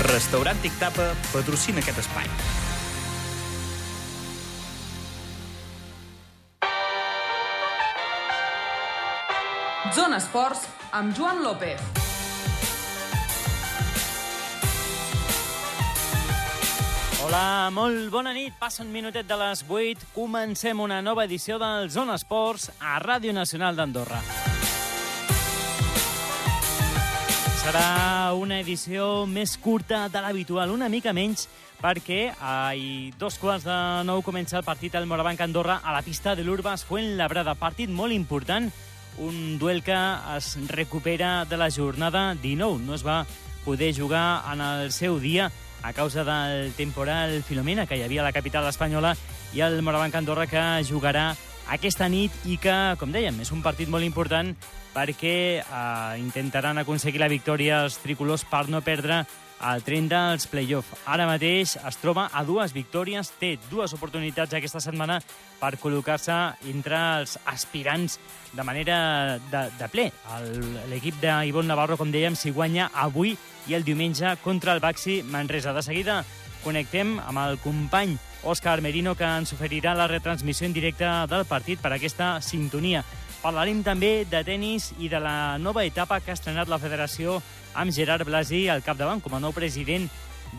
Restaurant Tic Tapa patrocina aquest espai. Zona Esports amb Joan López. Hola, molt bona nit. Passa un minutet de les 8. Comencem una nova edició del Zona Esports a Ràdio Nacional d'Andorra. Serà una edició més curta de l'habitual, una mica menys, perquè a dos quarts de nou comença el partit al Morabanc Andorra a la pista de l'Urbas Fuenlabrada. Partit molt important, un duel que es recupera de la jornada 19. No es va poder jugar en el seu dia a causa del temporal Filomena que hi havia a la capital espanyola i el Morabanc Andorra que jugarà aquesta nit i que, com dèiem, és un partit molt important perquè eh, intentaran aconseguir la victòria els tricolors per no perdre el tren dels play-off. Ara mateix es troba a dues victòries, té dues oportunitats aquesta setmana per col·locar-se entre els aspirants de manera de, de ple. L'equip d'Ivon Navarro, com dèiem, s'hi guanya avui i el diumenge contra el Baxi Manresa. De seguida connectem amb el company Òscar Merino, que ens oferirà la retransmissió en directe del partit per aquesta sintonia. Parlarem també de tennis i de la nova etapa que ha estrenat la federació amb Gerard Blasi al capdavant com a nou president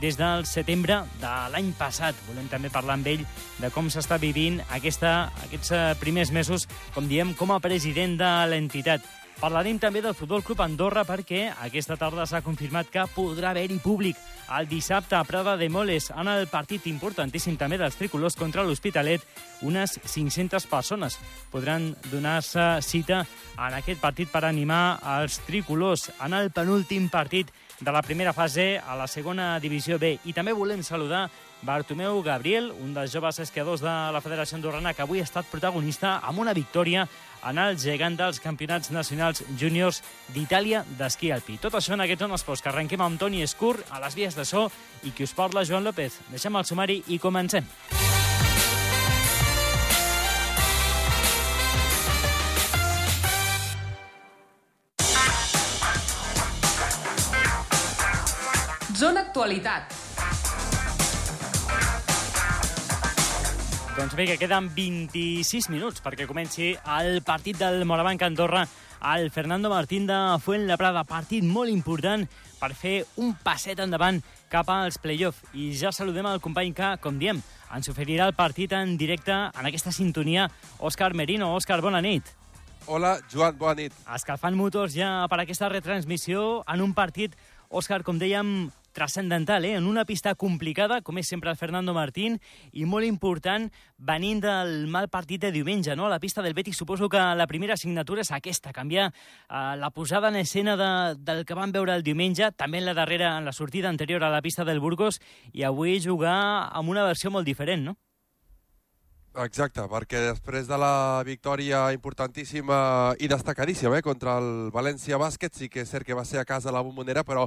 des del setembre de l'any passat. Volem també parlar amb ell de com s'està vivint aquesta, aquests eh, primers mesos, com diem, com a president de l'entitat. Parlarem també del Futbol Club Andorra perquè aquesta tarda s'ha confirmat que podrà haver-hi públic el dissabte a Prada de Moles en el partit importantíssim també dels tricolors contra l'Hospitalet. Unes 500 persones podran donar-se cita en aquest partit per animar els tricolors en el penúltim partit de la primera fase a la segona divisió B. I també volem saludar Bartomeu Gabriel, un dels joves esquiadors de la Federació Andorrana que avui ha estat protagonista amb una victòria en el gegant dels campionats nacionals júniors d'Itàlia d'esquí alpí. Tot això en aquest Zones Esports, que arrenquem amb Toni Escur a les vies de so i qui us parla, Joan López. Deixem el sumari i comencem. Zona Actualitat. Doncs bé, que queden 26 minuts perquè comenci el partit del Morabanc Andorra al Fernando Martín de Fuenlabrada. Partit molt important per fer un passet endavant cap als play-off. I ja saludem al company que, com diem, ens oferirà el partit en directe en aquesta sintonia. Òscar Merino. Òscar, bona nit. Hola, Joan, bona nit. Escalfant motors ja per aquesta retransmissió en un partit, Òscar, com dèiem, transcendental, eh? en una pista complicada, com és sempre el Fernando Martín, i molt important, venint del mal partit de diumenge, no? A la pista del Betis suposo que la primera assignatura és aquesta, canviar eh, la posada en escena de, del que vam veure el diumenge, també en la darrera, en la sortida anterior a la pista del Burgos, i avui jugar amb una versió molt diferent, no? Exacte, perquè després de la victòria importantíssima i destacadíssima eh, contra el València Bàsquet, sí que és cert que va ser a casa la Bombonera, però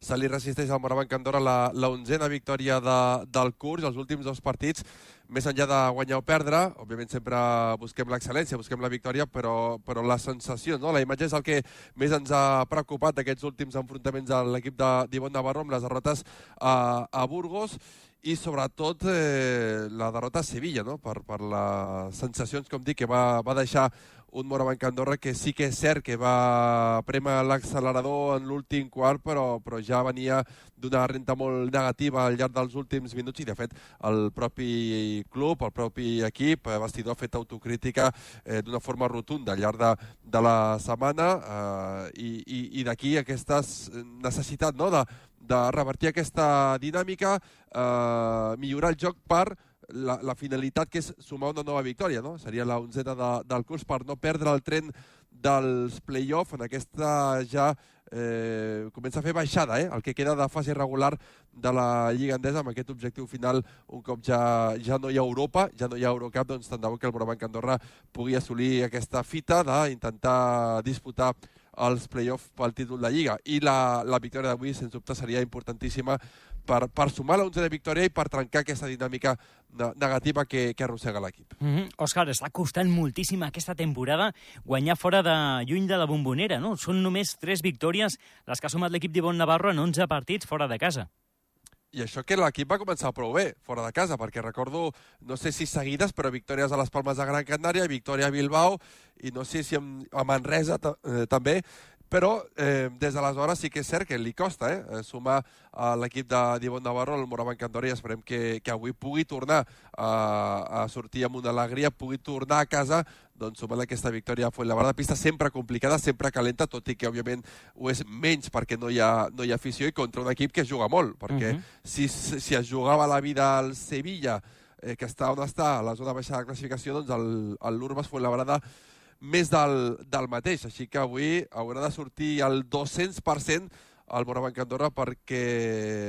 se li resisteix al Morabanc Andorra la, la onzena victòria de, del curs, els últims dos partits, més enllà de guanyar o perdre, òbviament sempre busquem l'excel·lència, busquem la victòria, però, però la sensació, no? la imatge és el que més ens ha preocupat d'aquests últims enfrontaments de l'equip d'Ivon Navarro amb les derrotes a, a Burgos i sobretot eh, la derrota a Sevilla, no? per, per les sensacions, com dic, que va, va deixar un Morabanc Andorra que sí que és cert que va premer l'accelerador en l'últim quart, però, però ja venia d'una renta molt negativa al llarg dels últims minuts i, de fet, el propi club, el propi equip, el vestidor ha fet autocrítica eh, d'una forma rotunda al llarg de, de la setmana eh, i, i, i d'aquí aquesta necessitat no, de, de revertir aquesta dinàmica, eh, millorar el joc per la, la finalitat que és sumar una nova victòria, no? Seria la onzena de, del curs per no perdre el tren dels play-off en aquesta ja eh, comença a fer baixada, eh? el que queda de fase regular de la Lliga Endesa amb aquest objectiu final un cop ja, ja no hi ha Europa, ja no hi ha Eurocup, doncs tant de bo que el Morabanc Andorra pugui assolir aquesta fita d'intentar disputar els play-off pel títol de Lliga. I la, la victòria d'avui, sens dubte, seria importantíssima per, per sumar la de victòria i per trencar aquesta dinàmica negativa que, que arrossega l'equip. Mm -hmm. Òscar, està costant moltíssim aquesta temporada guanyar fora de lluny de la bombonera, no? Són només tres victòries les que ha sumat l'equip d'Ivon Navarro en 11 partits fora de casa. i això que l'equip va començar prou bé, fora de casa, perquè recordo, no sé si seguides, però victòries a les Palmes de Gran Canària, victòria a Bilbao, i no sé si a Manresa eh, també, però eh, des d'aleshores sí que és cert que li costa eh, eh sumar a l'equip d'Ivon Navarro al Moravan Candora i esperem que, que avui pugui tornar a, a sortir amb una alegria, pugui tornar a casa doncs sumant aquesta victòria a la de pista sempre complicada, sempre calenta, tot i que òbviament ho és menys perquè no hi ha, no hi ha afició i contra un equip que juga molt, perquè uh mhm. -huh. si, si es jugava la vida al Sevilla, eh, que està on està, a la zona baixa de classificació, doncs l'Urbas Fuenlabrada més del, del mateix. Així que avui haurà de sortir el 200% al Morabanc Andorra perquè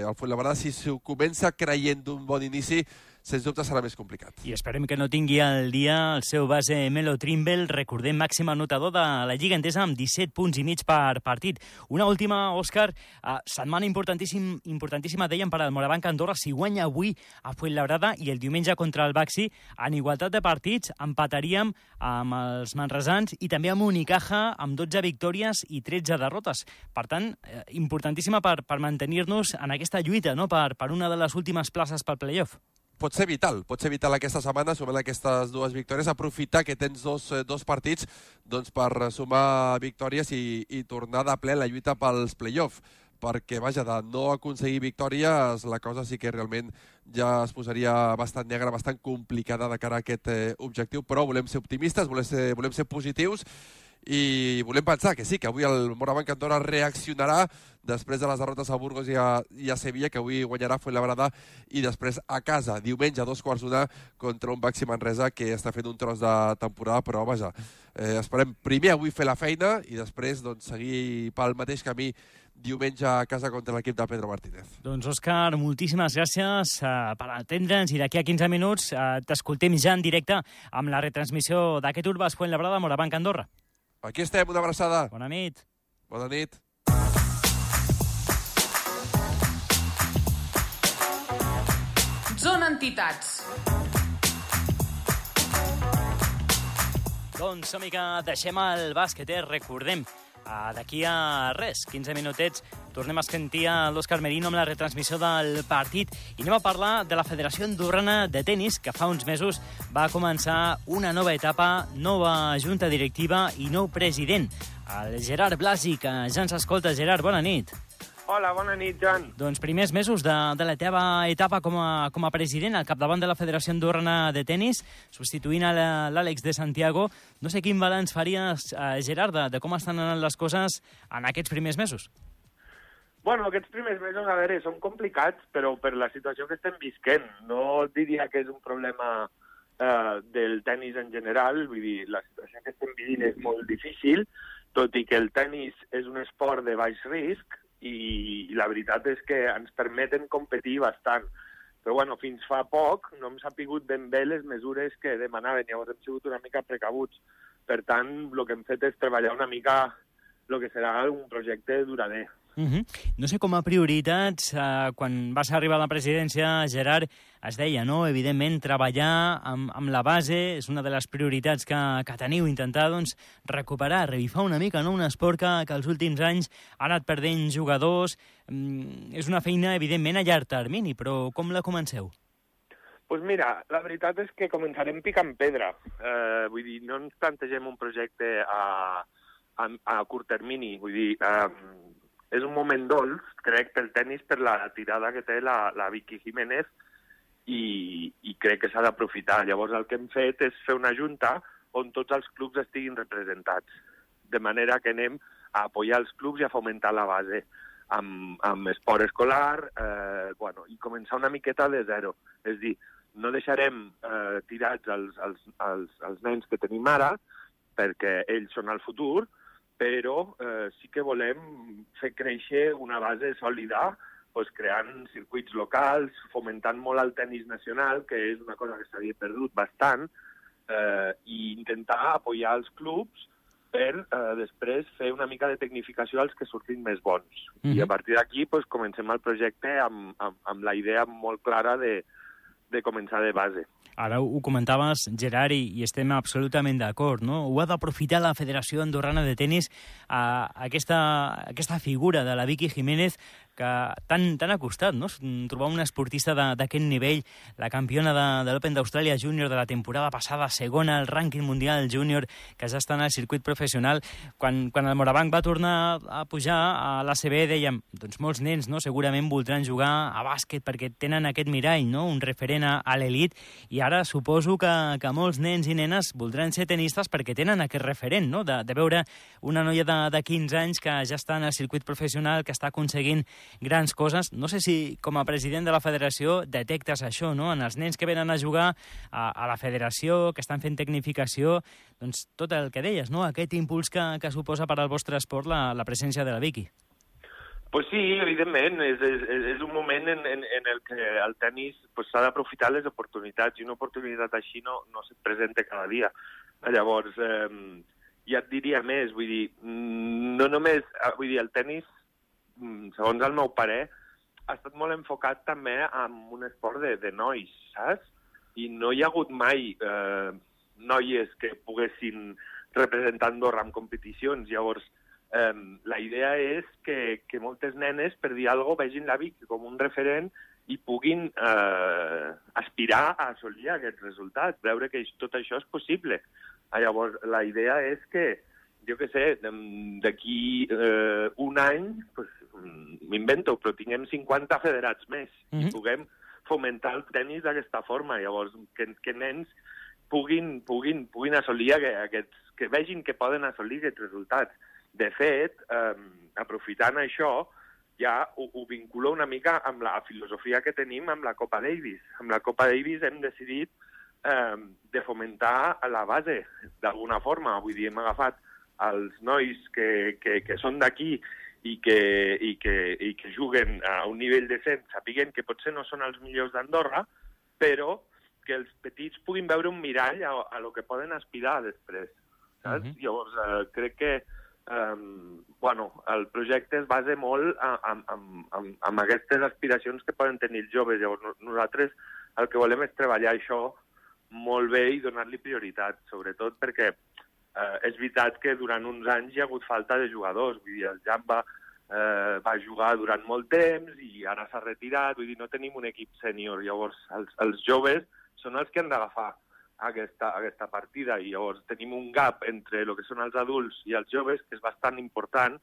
el Fuenlabrada, si s'ho comença creient d'un bon inici, sens dubte serà més complicat. I esperem que no tingui al dia el seu base Melo Trimble, recordem màxim anotador de la Lliga Entesa amb 17 punts i mig per partit. Una última, Òscar, uh, setmana importantíssim, importantíssima, dèiem, per al Morabanc Andorra, si guanya avui a Fuenlabrada i el diumenge contra el Baxi, en igualtat de partits, empataríem amb els manresans i també amb Unicaja amb 12 victòries i 13 derrotes. Per tant, eh, importantíssima per, per mantenir-nos en aquesta lluita, no? per, per una de les últimes places pel playoff pot ser vital, pot ser vital aquesta setmana, sumant aquestes dues victòries, aprofitar que tens dos, eh, dos partits doncs, per sumar victòries i, i tornar de ple la lluita pels play-off perquè, vaja, de no aconseguir victòries, la cosa sí que realment ja es posaria bastant negra, bastant complicada de cara a aquest eh, objectiu, però volem ser optimistes, volem ser, volem ser positius i volem pensar que sí, que avui el Morabanc Andorra reaccionarà després de les derrotes a Burgos i a, i a Sevilla, que avui guanyarà Fuenlabrada, i després a casa, diumenge, a dos quarts d'una, contra un Baxi Manresa que està fent un tros de temporada, però vaja, eh, esperem primer avui fer la feina i després doncs, seguir pel mateix camí diumenge a casa contra l'equip de Pedro Martínez. Doncs, Òscar, moltíssimes gràcies uh, per atendre'ns i d'aquí a 15 minuts uh, t'escoltem ja en directe amb la retransmissió d'aquest Urbas Fuenlabrada Morabanc Andorra. Aquí estem, una abraçada. Bona nit. Bona nit. Zona Entitats. Doncs som que deixem el bàsquet, eh? recordem Uh, D'aquí a res, 15 minutets, tornem a sentir a l'Òscar Merino amb la retransmissió del partit i anem a parlar de la Federació Andorrana de Tenis, que fa uns mesos va començar una nova etapa, nova junta directiva i nou president, el Gerard Blasi, que ja ens escolta. Gerard, bona nit. Hola, bona nit, Joan. Doncs primers mesos de, de la teva etapa com a, com a president al capdavant de la Federació Andorrana de Tenis, substituint a l'Àlex de Santiago. No sé quin balanç faries, eh, Gerard, de, de com estan anant les coses en aquests primers mesos. Bueno, aquests primers mesos, a veure, són complicats, però per la situació que estem visquent. No diria que és un problema eh, del tennis en general, vull dir, la situació que estem vivint és molt difícil, tot i que el tennis és un esport de baix risc, i, i la veritat és que ens permeten competir bastant. Però bueno, fins fa poc no hem sapigut ben bé les mesures que demanaven, llavors hem sigut una mica precabuts. Per tant, el que hem fet és treballar una mica el que serà un projecte durader. Mhm. -huh. No sé com a prioritats, eh, quan vas arribar a la presidència, Gerard, es deia, no?, evidentment, treballar amb, amb la base és una de les prioritats que, que teniu, intentar, doncs, recuperar, revifar una mica, no?, un esport que, que els últims anys ha anat perdent jugadors. Mm, és una feina, evidentment, a llarg termini, però com la comenceu? pues mira, la veritat és que començarem picant pedra. Eh, vull dir, no ens plantegem un projecte a, a, a curt termini. Vull dir, eh, és un moment dolç, crec, pel tennis, per la tirada que té la, la Vicky Jiménez i, i crec que s'ha d'aprofitar. Llavors el que hem fet és fer una junta on tots els clubs estiguin representats, de manera que anem a apoyar els clubs i a fomentar la base amb, amb esport escolar eh, bueno, i començar una miqueta de zero. És dir, no deixarem eh, tirats els, els, els, els nens que tenim ara, perquè ells són el futur, però eh, sí que volem fer créixer una base sòlida pues, creant circuits locals, fomentant molt el tennis nacional, que és una cosa que s'havia perdut bastant, eh, i intentar apoyar els clubs per eh, després fer una mica de tecnificació als que surtin més bons. Mm -hmm. I a partir d'aquí pues, comencem el projecte amb, amb, amb la idea molt clara de, de començar de base. Ara ho comentaves, Gerard, i, i estem absolutament d'acord, no? Ho ha d'aprofitar la Federació Andorrana de Tenis a, aquesta, aquesta figura de la Vicky Jiménez que tan, tan ha costat, no? Trobar una esportista d'aquest nivell, la campiona de, de l'Open d'Austràlia Júnior de la temporada passada, segona al rànquing mundial júnior, que ja està en el circuit professional. Quan, quan el Morabanc va tornar a pujar a l'ACB, dèiem, doncs molts nens, no?, segurament voldran jugar a bàsquet perquè tenen aquest mirall, no?, un referent a, a l'elit, i ara suposo que, que molts nens i nenes voldran ser tenistes perquè tenen aquest referent, no?, de, de veure una noia de, de 15 anys que ja està en el circuit professional, que està aconseguint grans coses. No sé si, com a president de la federació, detectes això, no?, en els nens que venen a jugar a, a la federació, que estan fent tecnificació, doncs tot el que deies, no?, aquest impuls que, que suposa per al vostre esport la, la presència de la Vicky. Pues sí, evidentment, és, és, és un moment en, en, en el que el tennis pues, s'ha d'aprofitar les oportunitats, i una oportunitat així no, no se't presenta cada dia. Llavors, eh, ja et diria més, vull dir, mm, no només, eh, vull dir, el tennis, segons el meu parer, ha estat molt enfocat també en un esport de, de nois, saps? I no hi ha hagut mai eh, noies que poguessin representar Andorra en competicions. Llavors, eh, la idea és que, que moltes nenes, per dir alguna cosa, vegin la Vic com un referent i puguin eh, aspirar a assolir aquests resultats, veure que tot això és possible. Ah, Llavors, la idea és que, jo què sé, d'aquí eh, un any, pues, mm, m'invento, però tinguem 50 federats més Mhm. i puguem fomentar el tenis d'aquesta forma. Llavors, que, que nens puguin, puguin, puguin assolir aqu- aquests, que vegin que poden assolir aquests resultats. De fet, eh, aprofitant això, ja ho, ho vincula una mica amb la filosofia que tenim amb la Copa Davis. Amb la Copa Davis hem decidit eh, de fomentar a la base, d'alguna forma. Vull dir, hem agafat els nois que, que, que són d'aquí i que, i, que, i que juguen a un nivell decent, sapiguen que potser no són els millors d'Andorra, però que els petits puguin veure un mirall a, a lo que poden aspirar després. Saps? Mhm. Llavors, eh, crec que eh, bueno, el projecte es basa molt a- en, en, en, en aquestes aspiracions que poden tenir els joves. Llavors, no- nosaltres el que volem és treballar això molt bé i donar-li prioritat, sobretot perquè eh, és veritat que durant uns anys hi ha hagut falta de jugadors. Vull dir, el Jamba eh, va jugar durant molt temps i ara s'ha retirat. Vull dir, no tenim un equip sènior. Llavors, els, els joves són els que han d'agafar aquesta, aquesta partida i llavors tenim un gap entre el que són els adults i els joves que és bastant important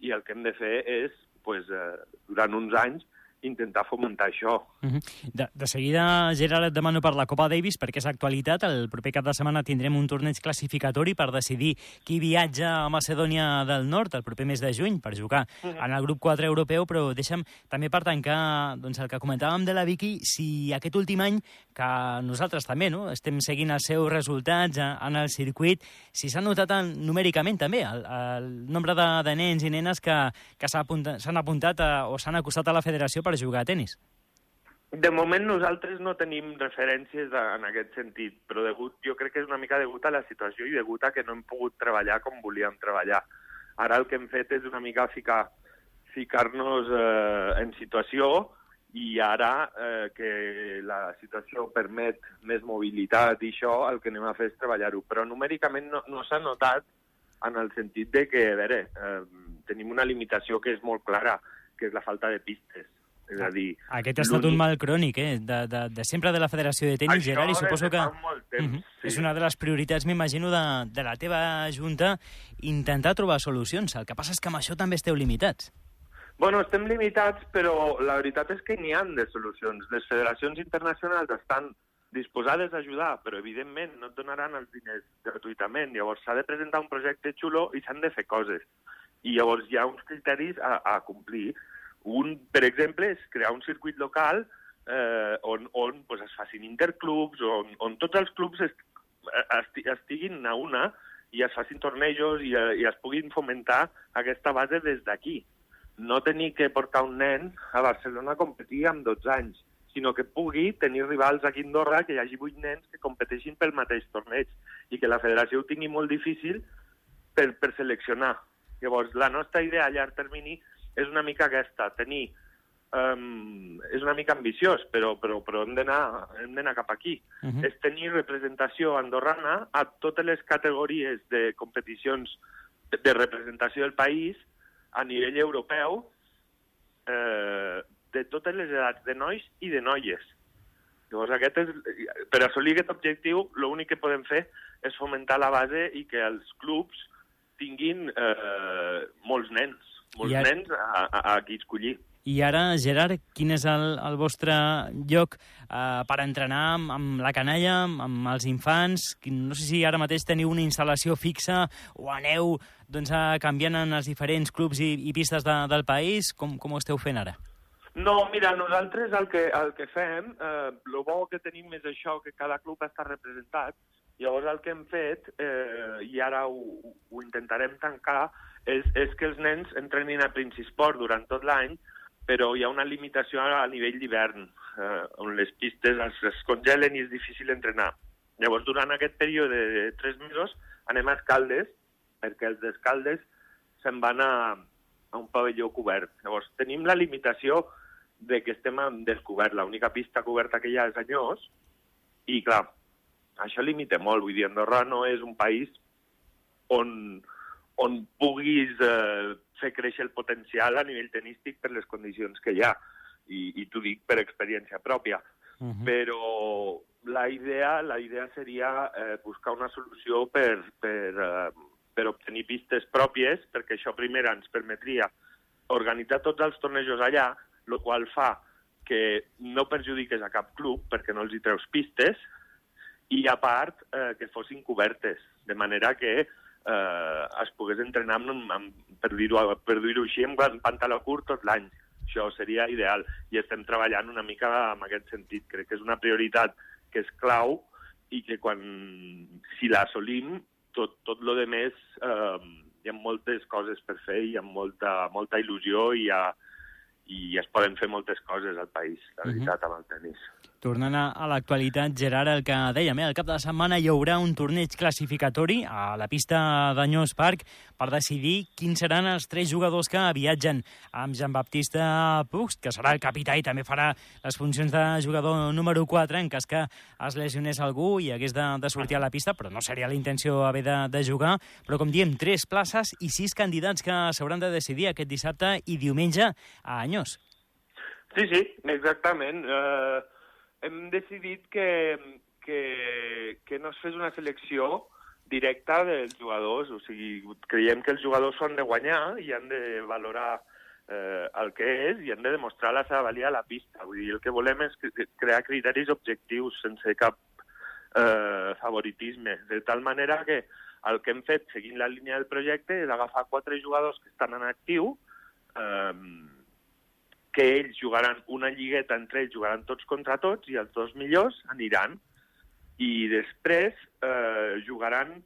i el que hem de fer és, pues, eh, durant uns anys, intentar fomentar això. Mhm. De, de seguida, Gerard, et demano per la Copa Davis, perquè és actualitat. El proper cap de setmana tindrem un torneig classificatori per decidir qui viatja a Macedònia del Nord el proper mes de juny per jugar en el grup 4 europeu, però deixa'm també per tancar doncs, el que comentàvem de la Vicky, si aquest últim any, que nosaltres també no? estem seguint els seus resultats en el circuit, si s'ha notat en, numèricament també el, el nombre de, de nens i nenes que, que s'han apuntat a, o s'han acostat a la federació per jugar a tennis. De moment nosaltres no tenim referències de, en aquest sentit, però degut, jo crec que és una mica degut a la situació i degut a que no hem pogut treballar com volíem treballar. Ara el que hem fet és una mica ficar ficar-nos eh, en situació i ara eh, que la situació permet més mobilitat i això, el que anem a fer és treballar-ho. Però numèricament no, no s'ha notat en el sentit de que, a veure, eh, tenim una limitació que és molt clara, que és la falta de pistes. És a dir, Aquest ha estat un mal crònic, eh? De, de, de sempre de la Federació de Tenis, Això Gerard, i suposo que... temps, Mhm. sí. És una de les prioritats, m'imagino, de, de la teva junta, intentar trobar solucions. El que passa és que amb això també esteu limitats. Bueno, estem limitats, però la veritat és que n'hi han de solucions. Les federacions internacionals estan disposades a ajudar, però evidentment no et donaran els diners gratuïtament. Llavors s'ha de presentar un projecte xulo i s'han de fer coses. I llavors hi ha uns criteris a, a complir. Un, per exemple, és crear un circuit local eh, on, on pues, es facin interclubs, on, on tots els clubs est, esti, estiguin a una i es facin tornejos i, eh, i es puguin fomentar aquesta base des d'aquí no tenir que portar un nen a Barcelona a competir amb 12 anys, sinó que pugui tenir rivals aquí a Andorra, que hi hagi 8 nens que competeixin pel mateix torneig i que la federació ho tingui molt difícil per, per seleccionar. Llavors, la nostra idea a llarg termini és una mica aquesta, tenir... Um, és una mica ambiciós, però, però, però hem d'anar cap aquí. Uh -huh. És tenir representació andorrana a totes les categories de competicions de representació del país a nivell europeu eh, de totes les edats, de nois i de noies. Llavors, aquest és, per assolir aquest objectiu, l'únic que podem fer és fomentar la base i que els clubs tinguin eh, molts nens, molts I ara- nens a, a, a qui escollir. I ara, Gerard, quin és el, el vostre lloc eh, per entrenar amb, amb la canalla, amb, amb els infants? Quin- No sé si ara mateix teniu una instal·lació fixa o aneu doncs, a canviant en els diferents clubs i, i pistes de, del país. Com, com ho esteu fent ara? No, mira, nosaltres el que, el que fem, eh, el bo que tenim és això, que cada club està representat. Llavors el que hem fet, eh, i ara ho, ho intentarem tancar, és, és que els nens entrenin a Princisport durant tot l'any, però hi ha una limitació a nivell d'hivern, eh, on les pistes es, es congelen i és difícil entrenar. Llavors, durant aquest període de tres mesos, anem a Escaldes, perquè els d'Escaldes se'n van a, a un pavelló cobert. Llavors, tenim la limitació de que estem en descobert. L'única pista coberta que hi ha és Anyós, i clar, això limita molt. Vull dir, Andorra no és un país on, on puguis eh, fer créixer el potencial a nivell tenístic per les condicions que hi ha. I, i t'ho dic per experiència pròpia. Uh -huh. Però la idea, la idea seria eh, buscar una solució per, per, eh, per obtenir pistes pròpies, perquè això primer ens permetria organitzar tots els tornejos allà, el qual fa que no perjudiques a cap club perquè no els hi treus pistes i a part eh, que fossin cobertes, de manera que eh, es pogués entrenar amb, amb, per dir-ho per dir així, amb pantaló curt tot l'any. Això seria ideal i estem treballant una mica en aquest sentit. Crec que és una prioritat que és clau i que quan, si l'assolim, tot, tot lo de més eh, hi ha moltes coses per fer hi ha molta, molta il·lusió i, ha, i es poden fer moltes coses al país, la Mhm. veritat, amb el tennis. Tornant a, l'actualitat, Gerard, el que dèiem, eh? el cap de setmana hi haurà un torneig classificatori a la pista d'Anyós Park per decidir quins seran els tres jugadors que viatgen amb Jean-Baptista Puig, que serà el capità i també farà les funcions de jugador número 4 en cas que es lesionés algú i hagués de, de sortir a la pista, però no seria la intenció haver de, de jugar. Però, com diem, tres places i sis candidats que s'hauran de decidir aquest dissabte i diumenge a Anyós. Sí, sí, exactament. Eh, hem decidit que, que, que no es fes una selecció directa dels jugadors, o sigui, creiem que els jugadors són de guanyar i han de valorar eh, el que és i han de demostrar la seva valia a la pista. Vull dir, el que volem és cre- crear criteris objectius sense cap eh, favoritisme, de tal manera que el que hem fet seguint la línia del projecte és agafar quatre jugadors que estan en actiu, eh, que ells jugaran una lligueta entre ells, jugaran tots contra tots i els dos millors aniran. I després eh, jugaran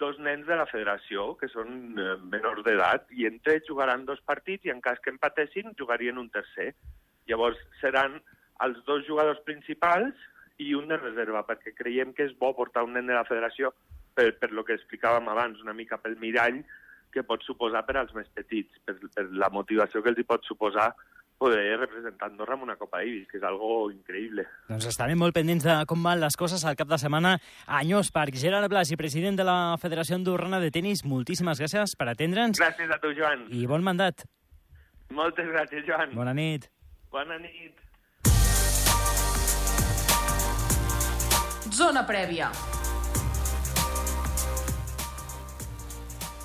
dos nens de la federació, que són eh, menors d'edat, i entre ells jugaran dos partits i en cas que empatessin jugarien un tercer. Llavors seran els dos jugadors principals i un de reserva, perquè creiem que és bo portar un nen de la federació per, per lo que explicàvem abans, una mica pel mirall que pot suposar per als més petits, per, per la motivació que els hi pot suposar poder representar Andorra en una Copa Davis, que és algo increïble. Doncs estarem molt pendents de com van les coses al cap de setmana a Anyós Park. Gerard Blas i president de la Federació Andorrana de Tenis, moltíssimes gràcies per atendre'ns Gràcies a tu, Joan. i bon mandat. Moltes gràcies, Joan. Bona nit. Bona nit. Zona prèvia.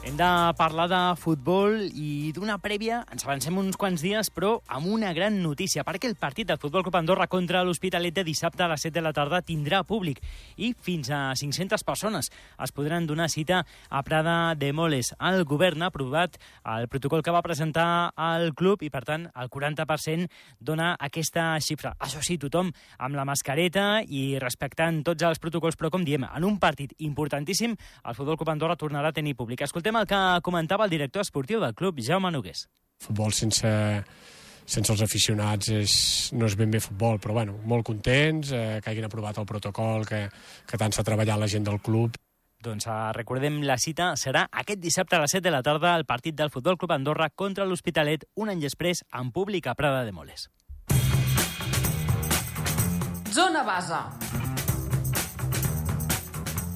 Hem de parlar de futbol i d'una prèvia, ens avancem uns quants dies, però amb una gran notícia, perquè el partit del Futbol Club Andorra contra l'Hospitalet de dissabte a les 7 de la tarda tindrà públic i fins a 500 persones es podran donar cita a Prada de Moles. El govern ha aprovat el protocol que va presentar al club i, per tant, el 40% dona aquesta xifra. Això sí, tothom amb la mascareta i respectant tots els protocols, però, com diem, en un partit importantíssim, el Futbol Club Andorra tornarà a tenir públic. Escoltem el que comentava el director esportiu del club, Jaume Nogués. Futbol sense, sense els aficionats és, no és ben bé futbol, però bueno, molt contents eh, que hagin aprovat el protocol, que, que tant s'ha treballat la gent del club. Doncs uh, recordem, la cita serà aquest dissabte a les 7 de la tarda al partit del Futbol Club Andorra contra l'Hospitalet, un any després, en públic a Prada de Moles. Zona base.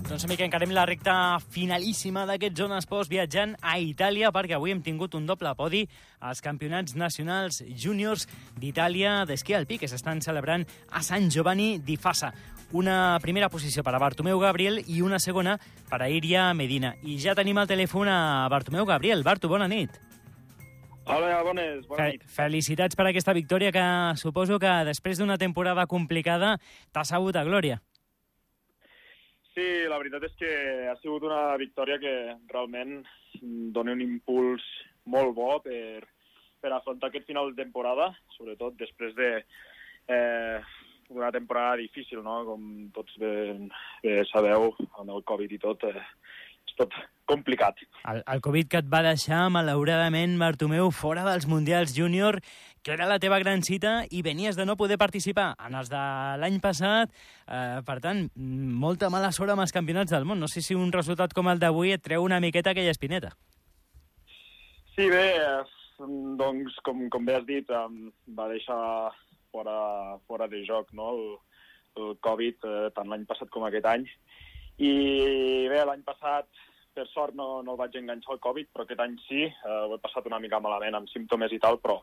Doncs amic, encarem la recta finalíssima d'aquest Zona Esports viatjant a Itàlia perquè avui hem tingut un doble podi als campionats nacionals júniors d'Itàlia d'esquí alpí que s'estan celebrant a Sant Giovanni di Fassa. Una primera posició per a Bartomeu Gabriel i una segona per a Iria Medina. I ja tenim al telèfon a Bartomeu Gabriel. Barto, bona nit. Hola, bones, bona nit. felicitats per aquesta victòria que suposo que després d'una temporada complicada t'ha sabut a glòria. Sí, la veritat és que ha sigut una victòria que realment dona un impuls molt bo per, per afrontar aquest final de temporada, sobretot després de eh, una temporada difícil, no? Com tots bé, bé sabeu, amb el Covid i tot, eh, tot complicat. El, el Covid que et va deixar, malauradament, Bartomeu, fora dels Mundials Júnior, que era la teva gran cita, i venies de no poder participar en els de l'any passat. Eh, per tant, molta mala sort amb els campionats del món. No sé si un resultat com el d'avui et treu una miqueta aquella espineta. Sí, bé, doncs, com, com bé has dit, em va deixar fora, fora de joc no? el, el Covid, eh, tant l'any passat com aquest any. I bé, l'any passat, per sort, no, no el vaig enganxar el Covid, però aquest any sí, eh, ho he passat una mica malament, amb símptomes i tal, però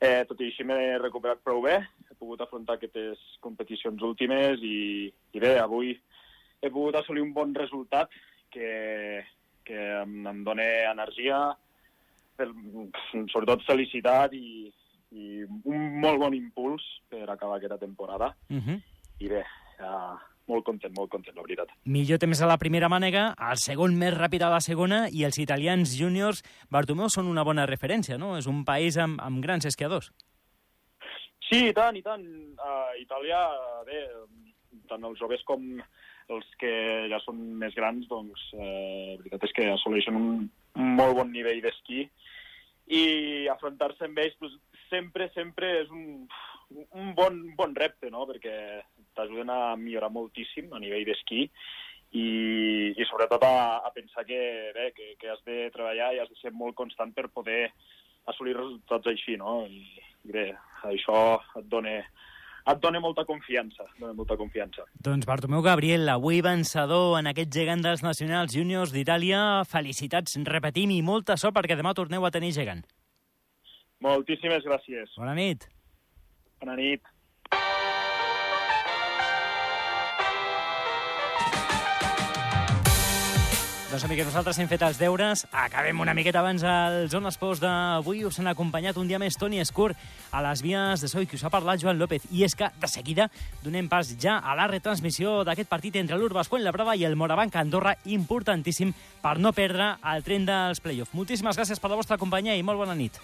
eh, tot i així m'he recuperat prou bé, he pogut afrontar aquestes competicions últimes i, i bé, avui he pogut assolir un bon resultat que, que em, em dona energia, per, sobretot felicitat i, i un molt bon impuls per acabar aquesta temporada. Uh -huh. I bé, ja, molt content, molt content, la veritat. Millor temps a la primera mànega, el segon més ràpid a la segona, i els italians júniors, Bartomeu, són una bona referència, no? És un país amb, amb grans esquiadors. Sí, i tant, i tant. A Itàlia, bé, tant els joves com els que ja són més grans, doncs, eh, la veritat és que assoleixen un, un molt bon nivell d'esquí i afrontar-se amb ells doncs, sempre, sempre és un, un bon, bon repte, no?, perquè t'ajuden a millorar moltíssim a nivell d'esquí i, i sobretot a, a pensar que, bé, que, que has de treballar i has de ser molt constant per poder assolir resultats així, no? I, i bé, això et dona, et dona molta confiança, dona molta confiança. Doncs Bartomeu Gabriel, avui vencedor en aquest gegant dels nacionals júniors d'Itàlia. Felicitats, repetim, i molta sort perquè demà torneu a tenir gegant. Moltíssimes gràcies. Bona nit. Bona nit. Doncs, amics, nosaltres hem fet els deures. Acabem una miqueta abans al Zona Esports d'avui. Us han acompanyat un dia més Toni Escur a les vies de Soi, que us ha parlat Joan López. I és que, de seguida, donem pas ja a la retransmissió d'aquest partit entre l'Urbas Fuenlabrada i el Morabanc Andorra, importantíssim per no perdre el tren dels play-off. Moltíssimes gràcies per la vostra companyia i molt bona nit.